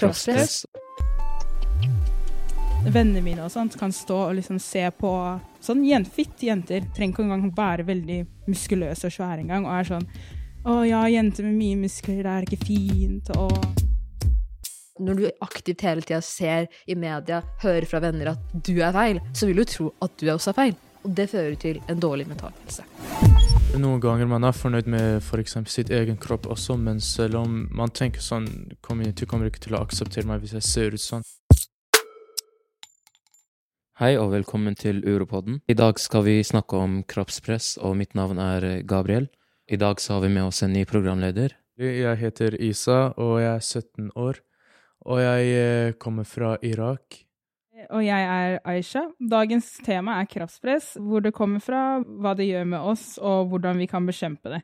kroppspress. Vennene mine og sånt kan stå og liksom se på sånn jen- fitte jenter. Trenger ikke engang være veldig muskuløse og svære engang. Og er sånn Å ja, jenter med mye muskler, det er ikke fint. Og Når du aktivt hele tida ser i media, hører fra venner at du er feil, så vil du tro at du også er feil. Og det fører til en dårlig mental helse. Noen ganger man er fornøyd med. For sitt egen kropp også, men selv om man tenker sånn Community kommer ikke til å akseptere meg hvis jeg ser ut sånn. Hei og velkommen til Uropodden. I dag skal vi snakke om kroppspress, og mitt navn er Gabriel. I dag så har vi med oss en ny programleder. Jeg heter Isa, og jeg er 17 år. Og jeg eh, kommer fra Irak. Og jeg er Aisha. Dagens tema er kroppspress. Hvor det kommer fra, hva det gjør med oss, og hvordan vi kan bekjempe det.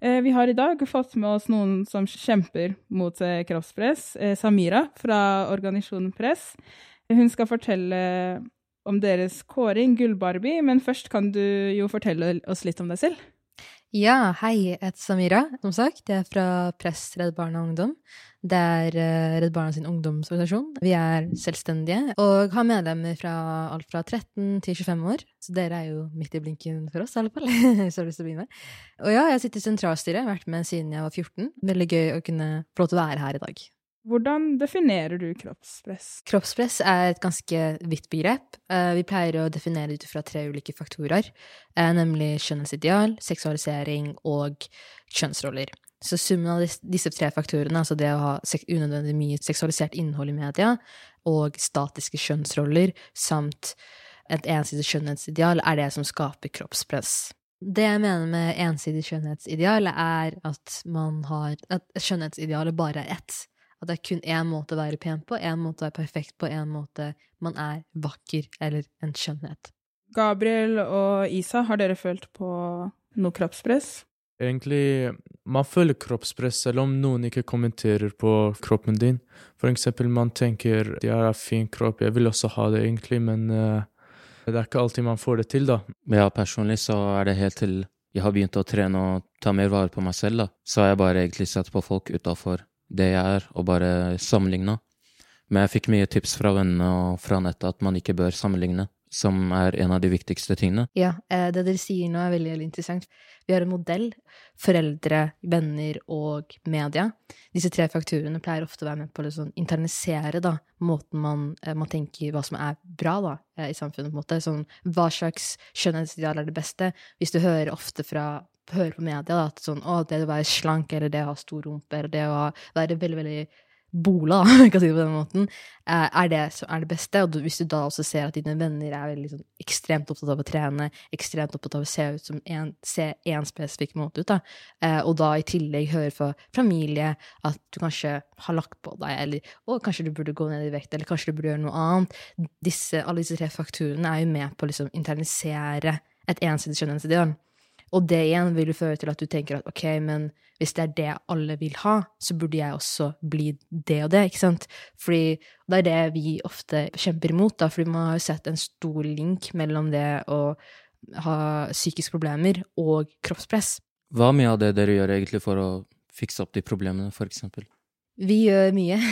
Eh, Vi har i dag fått med oss noen som kjemper mot eh, kroppspress. Eh, Samira fra organisasjonen Press. Hun skal fortelle om deres kåring, Gullbarbie, men først kan du jo fortelle oss litt om deg selv. Ja, hei, jeg heter Samira, som sagt. Jeg er fra Press Redd Barna Ungdom. Det er eh, Redd Barna sin ungdomsorganisasjon. Vi er selvstendige og har medlemmer fra alt fra 13 til 25 år. Så dere er jo midt i blinken for oss, i alle fall. Hvis du har lyst til å med. Og ja, jeg sitter i sentralstyret, vært med siden jeg var 14. Veldig gøy å kunne få lov til å være her i dag. Hvordan definerer du kroppspress? Kroppspress er et ganske vidt begrep. Eh, Vi pleier å definere det ut fra tre ulike faktorer, eh, nemlig skjønnhetsideal, seksualisering og kjønnsroller. Så summen av disse tre faktorene, altså det å ha unødvendig mye seksualisert innhold i media, og statiske kjønnsroller, samt et ensidig skjønnhetsideal, er det som skaper kroppspress. Det jeg mener med ensidig skjønnhetsideal, er at har At skjønnhetsidealet bare er ett. At det er kun én måte å være pen på, én måte å være perfekt på, én måte man er vakker, eller en skjønnhet. Gabriel og Isa, har dere følt på noe kroppspress? Egentlig, man føler kroppspress selv om noen ikke kommenterer på kroppen din. For eksempel, man tenker 'jeg har en fin kropp, jeg vil også ha det', egentlig, men uh, det er ikke alltid man får det til, da. Ja, personlig så er det helt til jeg har begynt å trene og ta mer vare på meg selv, da. Så har jeg bare egentlig sett på folk utafor det jeg er, og bare sammenligne. Men jeg fikk mye tips fra vennene og fra nettet at man ikke bør sammenligne, som er en av de viktigste tingene. Ja, eh, det dere sier nå er veldig, veldig interessant. Vi har en modell. Foreldre, venner og media. Disse tre faktorene pleier ofte å være med på å liksom internisere da, måten man, eh, man tenker hva som er bra da, eh, i samfunnet. på en måte. Sånn, hva slags skjønnhetsideal er det beste? Hvis du hører ofte fra hører på media da, at sånn, å, det å være slank, eller det å ha stor rumpe, eller det å være veldig, veldig bola, om jeg kan si det på den måten, eh, er det som er det beste. Og hvis du da også ser at dine venner er veldig liksom, ekstremt opptatt av å trene, ekstremt opptatt av å se ut som en, se én spesifikk måte ut, da, eh, og da i tillegg hører fra familie at du kanskje har lagt på deg, eller å, kanskje du burde gå ned i vekt, eller kanskje du burde gjøre noe annet, disse, alle disse tre faktorene er jo med på å liksom, internalisere et ensidig skjønnhetsideal. Og det igjen vil jo føre til at du tenker at ok, men hvis det er det alle vil ha, så burde jeg også bli det og det, ikke sant? Fordi det er det vi ofte kjemper imot, da, fordi man har jo sett en stor link mellom det å ha psykiske problemer og kroppspress. Hva mye av det dere gjør egentlig for å fikse opp de problemene, for eksempel? Vi gjør mye.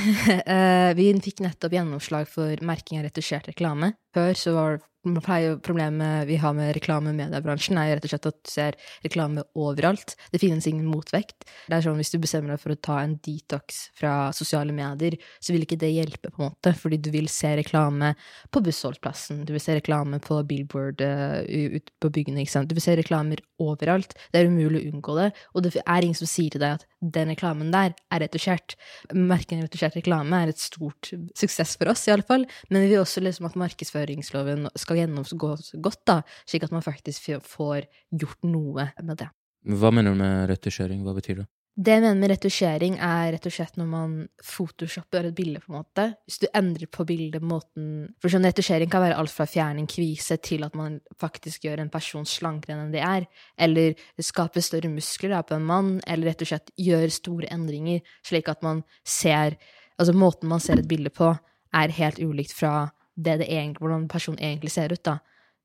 Eh, vi fikk nettopp gjennomslag for merking av retusjert reklame. Før så var Problemet vi har med reklame i mediebransjen, er jo rett og slett at du ser reklame overalt. Det finnes ingen motvekt. Det er sånn Hvis du bestemmer deg for å ta en detox fra sosiale medier, så vil ikke det hjelpe, på en måte, fordi du vil se reklame på bussholdsplassen, du vil se reklame på billboard uh, ute på byggene, ikke sant. Du vil se reklamer overalt. Det er umulig å unngå det, og det er ingen som sier til deg at den reklamen der er retusjert. Merken retusjert reklame er et stort suksess for oss, i alle fall, men vi vil også liksom at markedsføringsloven skal gjennomgås godt, da, slik at man faktisk får gjort noe med det. Hva mener du med retusjering? Hva betyr det? Det jeg mener med retusjering, er rett og slett når man photoshopper et bilde, på en måte. Hvis du endrer på bildet måten For sånn retusjering kan være alt fra å fjerne en kvise til at man faktisk gjør en person slankere enn de er, eller skaper større muskler da, på en mann, eller rett og slett gjør store endringer, slik at man ser Altså måten man ser et bilde på, er helt ulikt fra det det egentlig, hvordan personen egentlig ser ut, da.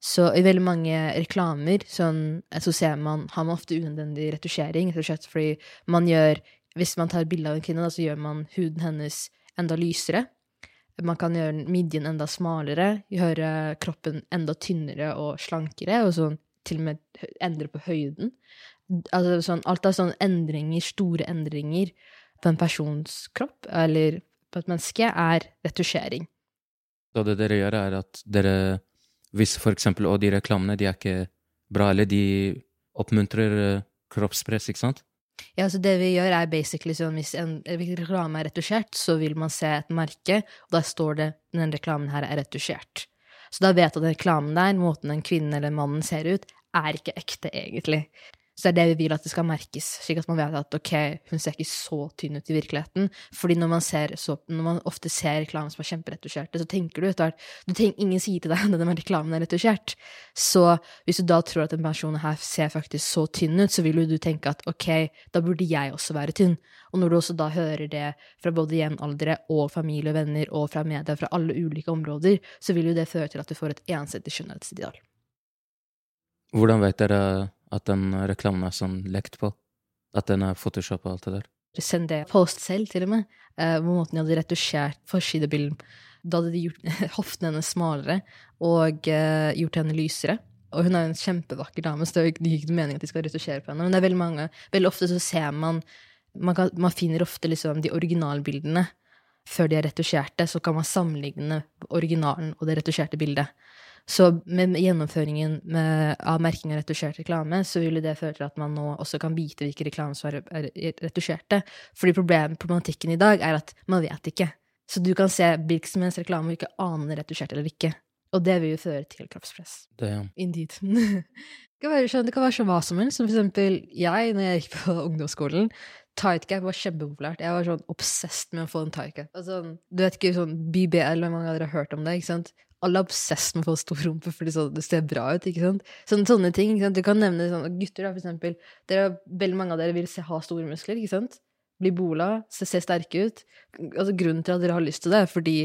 Så i veldig mange reklamer sånn, så ser man, har man ofte unødvendig retusjering, fordi man gjør Hvis man tar bilde av en kvinne, da, så gjør man huden hennes enda lysere. Man kan gjøre midjen enda smalere, gjøre kroppen enda tynnere og slankere, og sånn til og med endre på høyden. Altså sånn, alt av sånne endringer, store endringer på en persons kropp, eller på et menneske, er retusjering. Så det dere gjør, er at dere Hvis eksempel Og de reklamene, de er ikke bra, eller de oppmuntrer eh, kroppspress, ikke sant? Ja, så det vi gjør er basically sånn hvis en hvis reklame er retusjert, så vil man se et merke, og da står det den reklamen her er retusjert. Så da vet du at reklamen der, måten den kvinnen eller mannen ser ut, er ikke ekte, egentlig. Så det er det vi vil at det skal merkes, slik at man vet at ok, hun ser ikke så tynn ut i virkeligheten. Fordi når man, ser så, når man ofte ser reklamer som er kjemperetusjerte, så tenker du etter hvert Ingen sier til deg at denne reklamen er retusjert. Så hvis du da tror at en person her ser faktisk så tynn ut, så vil jo du tenke at ok, da burde jeg også være tynn. Og når du også da hører det fra både jevnaldre og familie og venner og fra media, fra alle ulike områder, så vil jo det føre til at du får et ensidig skjønnhetsideal. Hvordan vet dere at den reklamen er sånn lekt på? At den er Photoshop og alt det der? Send det post selv, til og med, på på måten de hadde retusjert forsidebilden. Da hadde de gjort hoftene hennes smalere og uh, gjort henne lysere. Og hun er en kjempevakker dame, så det jo ikke noe meningen at de skal retusjere på henne. Men det er veldig mange Veldig ofte så ser man Man, kan, man finner ofte liksom de originalbildene før de er retusjerte, så kan man sammenligne originalen og det retusjerte bildet. Så med gjennomføringen med, av merking av retusjert reklame, så ville det føre til at man nå også kan vite hvilke reklamer som er, er retusjerte. Fordi problemet, problematikken i dag er at man vet ikke. Så du kan se hvilken som helst reklame og ikke ane er retusjert eller ikke. Og det vil jo føre til kroppspress. Det, ja. Indeed. det, kan være, sånn- det kan være sånn hva som helst. Som for eksempel jeg, når jeg gikk på ungdomsskolen. Tightcap var kjempepopulært. Jeg var sånn obsessed med å få en tightcap. Altså, du vet ikke sånn BBL, hvor mange av dere har hørt om det? ikke sant? Alle er obsessed med å få stor rumpe fordi det ser bra ut. ikke sant? Sånne, sånne ting. ikke sant? Du kan nevne sånn, gutter, da, for eksempel. Dere, veldig mange av dere vil se, ha store muskler. ikke sant? Bli bola, se, se sterke ut. Altså, grunnen til at dere har lyst til det, er fordi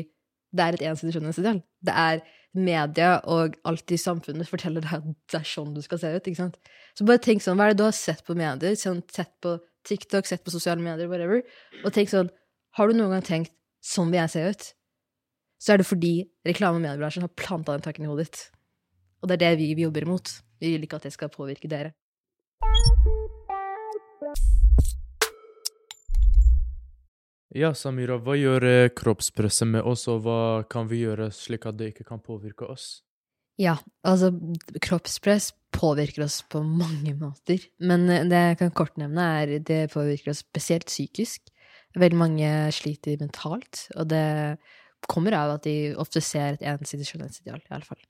det er et ensidig skjønnhetsideal. Det er media og alt i samfunnet forteller deg at det er sånn du skal se ut. ikke sant? Så bare tenk sånn, hva er det du har sett på medier? Sånn, sett på TikTok, sett på sosiale medier, whatever. Og tenk sånn, har du noen gang tenkt sånn vil jeg se ut? Så er det fordi reklame- og mediebransjen har planta den tanken i hodet ditt. Og det er det vi, vi jobber imot. Vi vil ikke at det skal påvirke dere. Ja, Samira, hva gjør eh, kroppspresset med oss, og hva kan vi gjøre slik at det ikke kan påvirke oss? Ja, altså kroppspress påvirker oss på mange måter. Men eh, det jeg kan kort nevne, er det påvirker oss spesielt psykisk. Veldig mange sliter mentalt, og det kommer av at de ofte ser et ensidig skjønnhetsideal, i alle fall.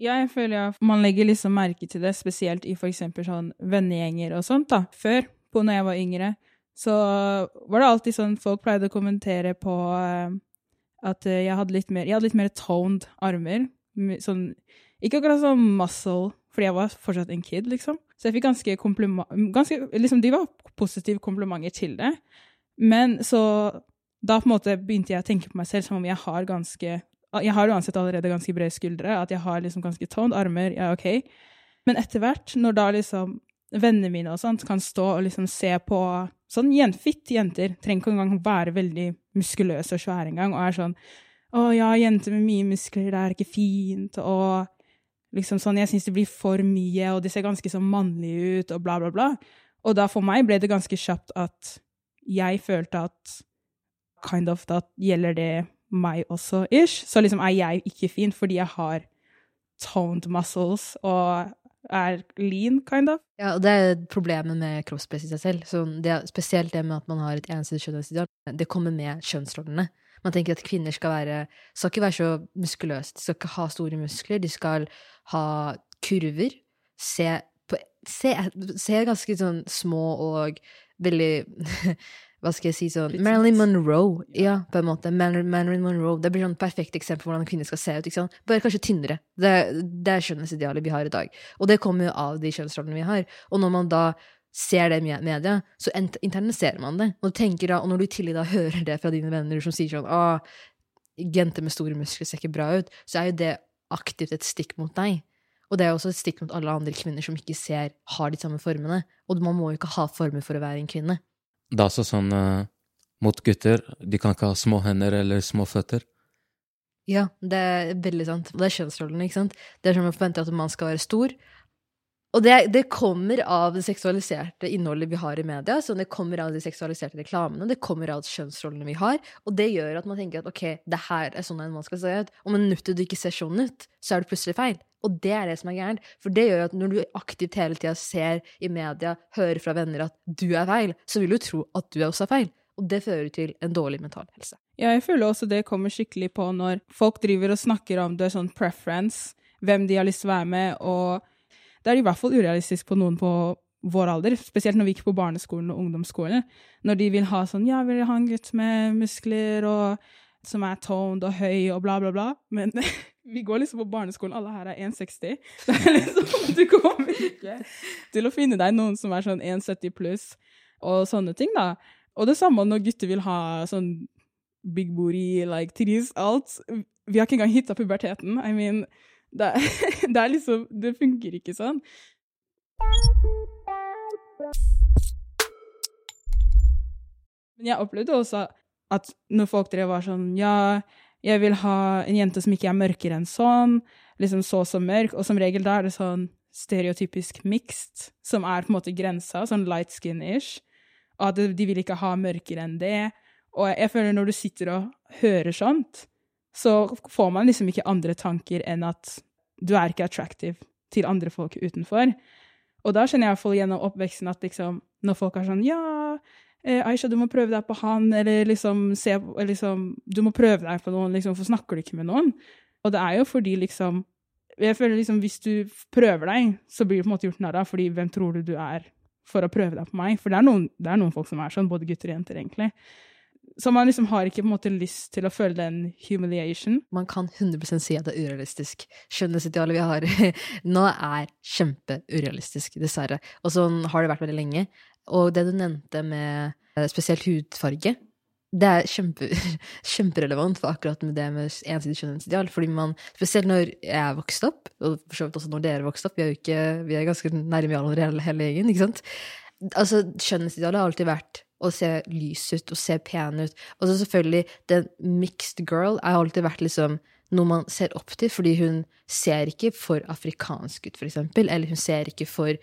Ja, jeg føler at man legger liksom merke til det, spesielt i for eksempel sånn vennegjenger og sånt, da. Før, på når jeg var yngre, så var det alltid sånn folk pleide å kommentere på eh, at jeg hadde litt mer, jeg hadde litt mer toned armer. Sånn, ikke akkurat sånn muscle, fordi jeg var fortsatt en kid, liksom. Så jeg fikk ganske kompliment, ganske, liksom de var positive komplimenter til det. Men så, da på en måte begynte jeg å tenke på meg selv som om jeg har ganske, jeg har uansett allerede ganske brede skuldre, at jeg har liksom ganske toned armer, ja, ok. Men etter hvert, når da liksom vennene mine og sånt kan stå og liksom se på sånn gjenfitt jenter, trenger ikke engang være veldig muskuløse og svære engang, og er sånn å ja, jenter med mye muskler, det er ikke fint, og liksom sånn, jeg syns det blir for mye, og de ser ganske sånn mannlig ut, og bla, bla, bla. Og da for meg ble det ganske kjapt at jeg følte at kind of da gjelder det meg også, ish. Så liksom er jeg ikke fin fordi jeg har toned muscles og er lean, kind of. Ja, og det er problemet med kroppspress i seg selv. Så det spesielt det med at man har et ensidig kjønnsideal. Det kommer med kjønnsrollene. Man tenker at kvinner skal være skal ikke være så muskuløse, de skal ikke ha store muskler, de skal ha kurver. Se, på, se, se ganske sånn små og veldig Hva skal jeg si sånn Marilyn. Monroe, ja, på en måte. Marilyn, Monroe. Det blir sånn perfekt eksempel på hvordan en kvinne skal se ut. ikke sant? Bare kanskje tynnere. Det, det er skjønnhetsidealet vi har i dag. Og det kommer jo av de kjønnsrollene vi har. Og når man da ser det i media, så interniserer internaliserer man det. Og, du tenker da, og når du i tillegg da hører det fra dine venner som sier sånn ah, jenter med store muskler ser ikke bra ut, så er jo det aktivt et stikk mot deg. Og det er også et stikk mot alle andre kvinner som ikke ser, har de samme formene. Og man må jo ikke ha former for å være en kvinne. Det er også sånn uh, mot gutter. De kan ikke ha små hender eller små føtter. Ja, det er veldig sant. Og det er kjønnsrollene, ikke sant. Det er som å forvente at en mann skal være stor. Og det, det, kommer av det seksualiserte innholdet vi har i media. Så det kommer av de seksualiserte reklamene, det kommer av kjønnsrollene vi har. Og det gjør at man tenker at ok, det her er sånn en mann skal se ut. Om minuttet du ikke ser sånn ut, så er det plutselig feil. Og det er det som er gærent. For det gjør at når du aktivt hele tida ser i media, hører fra venner at du er feil, så vil du tro at du også er feil. Og det fører til en dårlig mental helse. Ja, jeg føler også det kommer skikkelig på når folk driver og snakker om det sånn preference, hvem de har lyst til å være med, og det er i hvert fall urealistisk på noen på vår alder, spesielt når vi gikk på barneskolen og ungdomsskolen, når de vil ha sånn Ja, vil ha en gutt med muskler og som er toned og høy og bla, bla, bla. Men vi går liksom på barneskolen, alle her er 1,60. Det er liksom, Du kommer ikke til å finne deg noen som er sånn 1,70 pluss og sånne ting, da. Og det samme når gutter vil ha sånn big booty, like titties, alt. Vi har ikke engang hitta puberteten. I mean, det, det er liksom Det funker ikke sånn. Men jeg opplevde også at når folk drev var sånn Ja, jeg vil ha en jente som ikke er mørkere enn sånn, liksom så så mørk, og som regel da er det sånn stereotypisk mixed, som er på en måte grensa, sånn light skin-ish, og at de vil ikke ha mørkere enn det. Og jeg føler når du sitter og hører sånt, så får man liksom ikke andre tanker enn at du er ikke attractive til andre folk utenfor. Og da skjønner jeg iallfall gjennom oppveksten at liksom, når folk er sånn Ja, eh, Aisha, du må prøve deg på han, eller liksom se liksom, Du må prøve deg på noen, liksom, for snakker du ikke med noen? Og det er jo fordi liksom Jeg føler liksom hvis du prøver deg, så blir du på en måte gjort narr av, fordi hvem tror du du er for å prøve deg på meg? For det er noen, det er noen folk som er sånn, både gutter og jenter, egentlig. Så man liksom har ikke på en måte lyst til å føle den humiliation. Man kan 100 si at det er urealistisk. Skjønnhetsidealet vi har nå, er kjempeurealistisk, dessverre. Og sånn har det vært veldig lenge. Og det du nevnte med eh, spesielt hudfarge, det er kjempe, kjemperelevant for akkurat med det med ensidig skjønnhetsideal. Fordi man, spesielt når jeg vokste opp, og for så vidt også når dere vokste opp, vi er ikke, vi er ganske nærme alle hele gjengen, ikke sant? Altså, skjønnhetsidealet har alltid vært å se lys ut og se pen ut. Og så selvfølgelig, den mixed girl har alltid vært liksom noe man ser opp til, fordi hun ser ikke for afrikansk ut, for eksempel, eller hun ser ikke for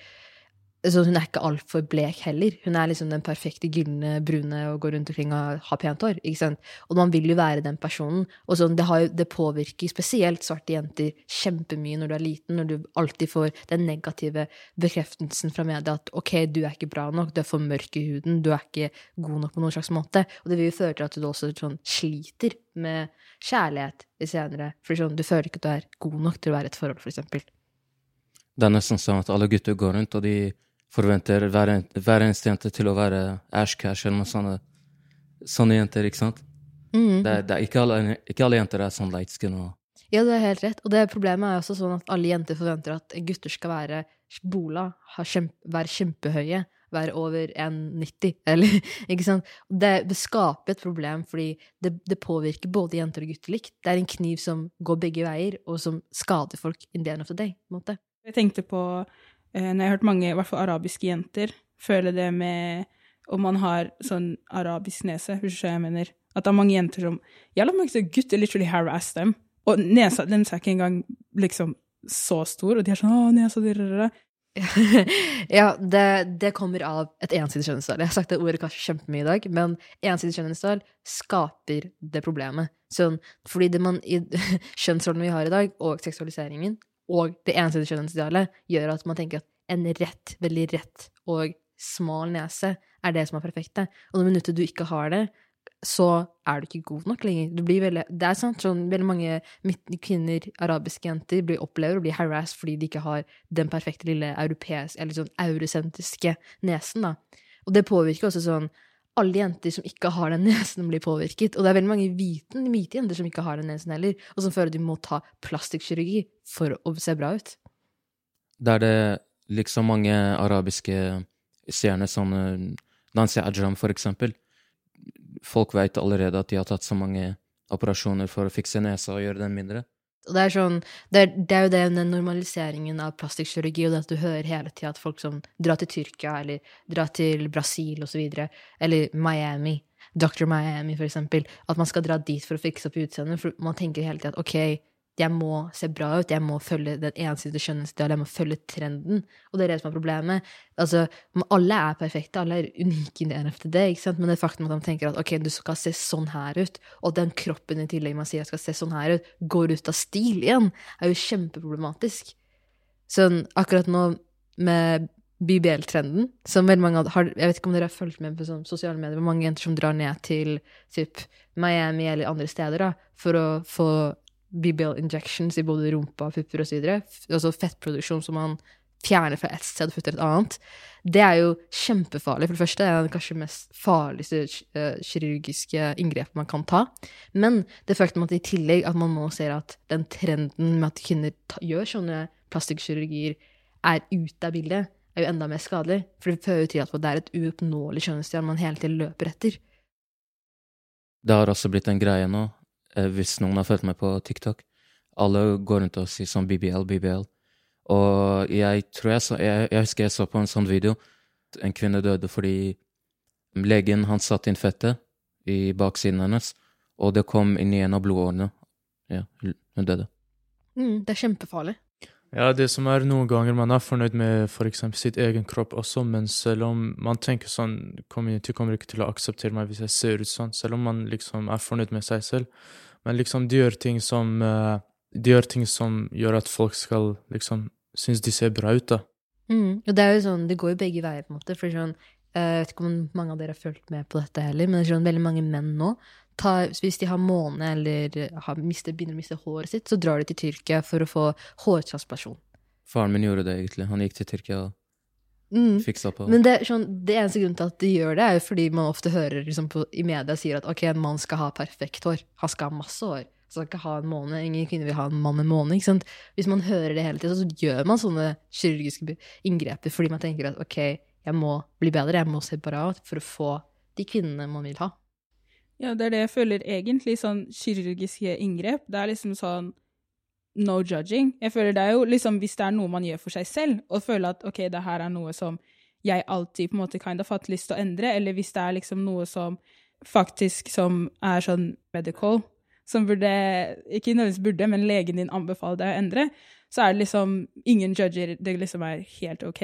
så hun er ikke altfor blek heller. Hun er liksom den perfekte gylne brune og går rundt omkring og har pent hår. ikke sant? Og man vil jo være den personen. Og sånn, det, har, det, påvirker spesielt svarte jenter kjempemye når du er liten, når du alltid får den negative bekreftelsen fra media at ok, du er ikke bra nok, du er for mørk i huden, du er ikke god nok på noen slags måte. Og det vil jo føre til at du også sånn, sliter med kjærlighet senere. For sånn, du føler ikke at du er god nok til å være i et forhold, for eksempel. Det er nesten sånn at alle gutter går rundt, og de forventer hver, hver eneste jente til å være Ashcash eller noe sånt. sånne jenter, ikke sant? Mm. Det, det er ikke, alle, ikke, alle, jenter er sånn light skin. Og... Ja, det er helt rett. Og det problemet er også sånn at alle jenter forventer at gutter skal være bola, kjempe, være kjempehøye, være over 1,90, eller ikke sant? Det, det, skaper et problem, fordi det, det, påvirker både jenter og gutter likt. Det er en kniv som går begge veier, og som skader folk in the end of the day. på en måte. Jeg tenkte på når jeg har hørt mange, i hvert fall arabiske jenter, føle det med om man har sånn arabisk nese, hvis du skjønner jeg mener. At det er mange jenter som Jævla mange gutter literally harass dem. Og nesa deres er ikke engang liksom så stor, og de er sånn 'Å, nesa di ja, det, det, kommer av et ensidig kjønnsdel. Jeg har sagt det ordet kanskje kjempemye i dag, men ensidig kjønnsdel skaper det problemet. Sånn, fordi det man i kjønnsrollene vi har i dag, og seksualiseringen, og det ensidige kjønnsidealet gjør at man tenker at en rett, veldig rett og smal nese er det som er perfekte. Og det minuttet du ikke har det, så er du ikke god nok lenger. Veldig, det er sant, sånn, veldig mange kvinner, arabiske jenter, blir, opplever å bli harassed fordi de ikke har den perfekte lille europeiske, eller sånn eurosentriske nesen, da. Og det påvirker også sånn alle jenter som ikke har den nesen, blir påvirket. Og det er veldig mange hvite, hvite jenter som ikke har den nesen heller, og som føler de må ta plastikkirurgi for å se bra ut. Da er det liksom mange arabiske stjerner, som Nancy Ajram for eksempel. Folk vet allerede at de har tatt så mange operasjoner for å fikse nesa og gjøre den mindre. Og det er sånn, det er, det er jo det, den normaliseringen av plastikkirurgi, og det at du hører hele tida at folk som drar til Tyrkia, eller drar til Brasil osv., eller Miami Dr. Miami, for eksempel. At man skal dra dit for å fikse opp utseendet. For man tenker hele tida at ok, jeg må se bra ut, jeg må følge den ensidige skjønnhetsidealet, jeg må følge trenden. Og det er det som er problemet. Altså, alle er perfekte, alle er unike i NFTD, ikke sant? men det faktum at de tenker at ok, du skal se sånn her ut, og den kroppen i tillegg man sier at skal se sånn her ut, går ut av stil igjen, er jo kjempeproblematisk. Sånn akkurat nå med BBL-trenden, som veldig mange har Jeg vet ikke om dere har fulgt med på sånn, sosiale medier, hvor mange jenter som drar ned til typ, Miami eller andre steder da, for å få BBL injections i både rumpa, pupper osv. Altså fettproduksjon som man fjerner fra ett sted og putter et annet. Det er jo kjempefarlig. For det første er det kanskje mest farligste uh, kirurgiske inngrepet man kan ta. Men det faktum at i tillegg at man nå ser at den trenden med at kvinner gjør sånne plastikkirurgier, er ute av bildet, er jo enda mer skadelig. For det fører til at det er et uoppnåelig skjønnhetsideal man hele tiden løper etter. Det har også blitt en greie nå Eh, hvis noen har fulgt meg på TikTok. Alle går rundt og sier sånn BBL, BBL. Og jeg tror jeg så jeg, jeg, husker jeg så på en sånn video. En kvinne døde fordi legen han satte inn fettet i baksiden hennes, og det kom inn i en av blodårene. Ja, hun døde. Mm, det er kjempefarlig. Ja, det som er noen ganger man er fornøyd med for eksempel sitt egen kropp også, men selv om man tenker sånn Community kommer ikke til å akseptere meg hvis jeg ser ut sånn, selv om man liksom er fornøyd med seg selv. Men liksom de gjør ting som uh, De gjør ting som gjør at folk skal liksom synes de ser bra ut, da. Mm, og det er jo sånn, det går jo begge veier, på en måte. for sånn, eh, Jeg vet ikke om mange av dere har fulgt med på dette heller, men det er sånn, veldig mange menn nå tar, hvis de har måne eller har mistet, begynner å miste håret sitt, så drar de til Tyrkia for å få hårtransplantasjon. Faren min gjorde det, egentlig. Han gikk til Tyrkia og mm. Men det, sånn, det, eneste grunnen til at de gjør det, er jo fordi man ofte hører liksom, på, i media sier at ok, en mann skal ha perfekt hår. Han skal ha masse hår. Han skal ikke ha en måne. Ingen kvinne vil ha en mann med måne. ikke sant? Hvis man hører det hele tiden, så gjør man sånne kirurgiske inngreper fordi man tenker at ok, jeg må bli bedre, jeg må se bra ut for å få de kvinnene man vil ha. Ja, det er det jeg føler egentlig, sånn kirurgiske inngrep. Det er liksom sånn no judging. Jeg føler det er jo liksom hvis det er noe man gjør for seg selv, og føler at OK, det her er noe som jeg alltid på en måte kind of hatt lyst til å endre, eller hvis det er liksom noe som faktisk som er sånn medical, som burde Ikke nødvendigvis burde, men legen din anbefaler deg å endre, så er det liksom ingen judger, det liksom er helt OK.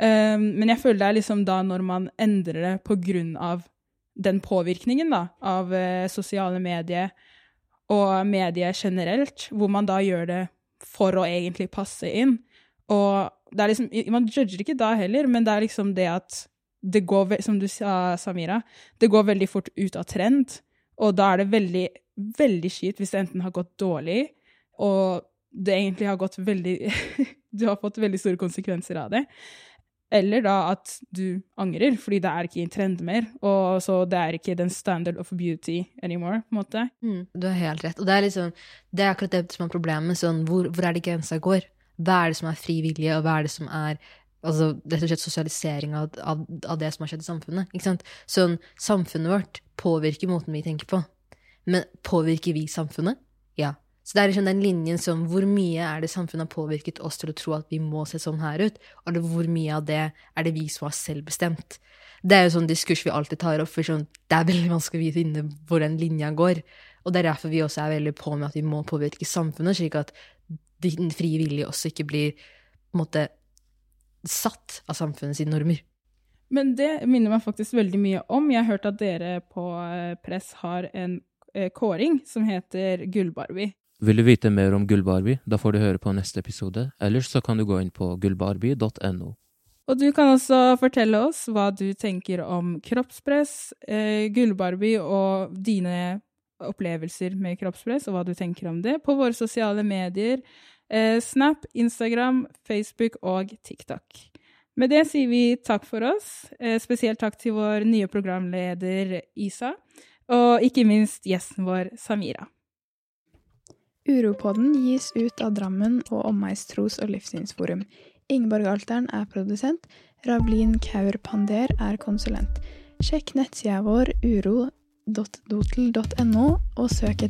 Um, men jeg føler det er liksom da når man endrer det på grunn av den påvirkningen da, av uh, sosiale medier og medier generelt, hvor man da gjør det for å egentlig passe inn. Og det er liksom, Man judger ikke da heller, men det er liksom det at det går, som du sa, Samira, det går veldig fort ut av trend. Og da er det veldig, veldig kjipt hvis det enten har gått dårlig, og det egentlig har gått veldig Du har fått veldig store konsekvenser av det. Eller da at du angrer, fordi det er ikke i trend mer. Og så det er ikke den standard of beauty anymore, på en måte. Mm, du har helt rett. Og det er liksom, det er akkurat det som er problemet. Sånn, hvor, hvor er det grensa går? Hva er det som er fri vilje, og hva er det som er altså, rett og slett sosialisering av, av, av, det som har skjedd i samfunnet? Ikke sant? Sånn, samfunnet vårt påvirker måten vi tenker på. Men påvirker vi samfunnet? Ja. Så det er liksom den linjen som hvor mye er det samfunnet har påvirket oss til å tro at vi må se sånn her ut, eller hvor mye av det er det vi som har selvbestemt? Det er jo sånn diskurs vi alltid tar opp, for sånn, det er veldig vanskelig å finne hvor den linja går. Og det er derfor vi også er veldig på med at vi må påvirke samfunnet, slik at den frie vilje også ikke blir på en måte satt av samfunnets normer. Men det minner meg faktisk veldig mye om. Jeg har hørt at dere på eh, Press har en eh, kåring som heter Gullbarbie. Vil du vite mer om Gullbarbie, da får du høre på neste episode, ellers så kan du gå inn på gullbarbie.no. Og du kan også fortelle oss hva du tenker om kroppspress, eh, Gullbarbie og dine opplevelser med kroppspress, og hva du tenker om det, på våre sosiale medier, eh, Snap, Instagram, Facebook og TikTok. Med det sier vi takk for oss. Eh, spesielt takk til vår nye programleder Isa, og ikke minst gjesten vår Samira. Uropodden gis ut av Drammen og Omegns tros- og livssynsforum. Ingeborg Alteren er produsent. Ravlin Kaur Pander er konsulent. Sjekk nettsida vår uro.dotel.no, og søk etter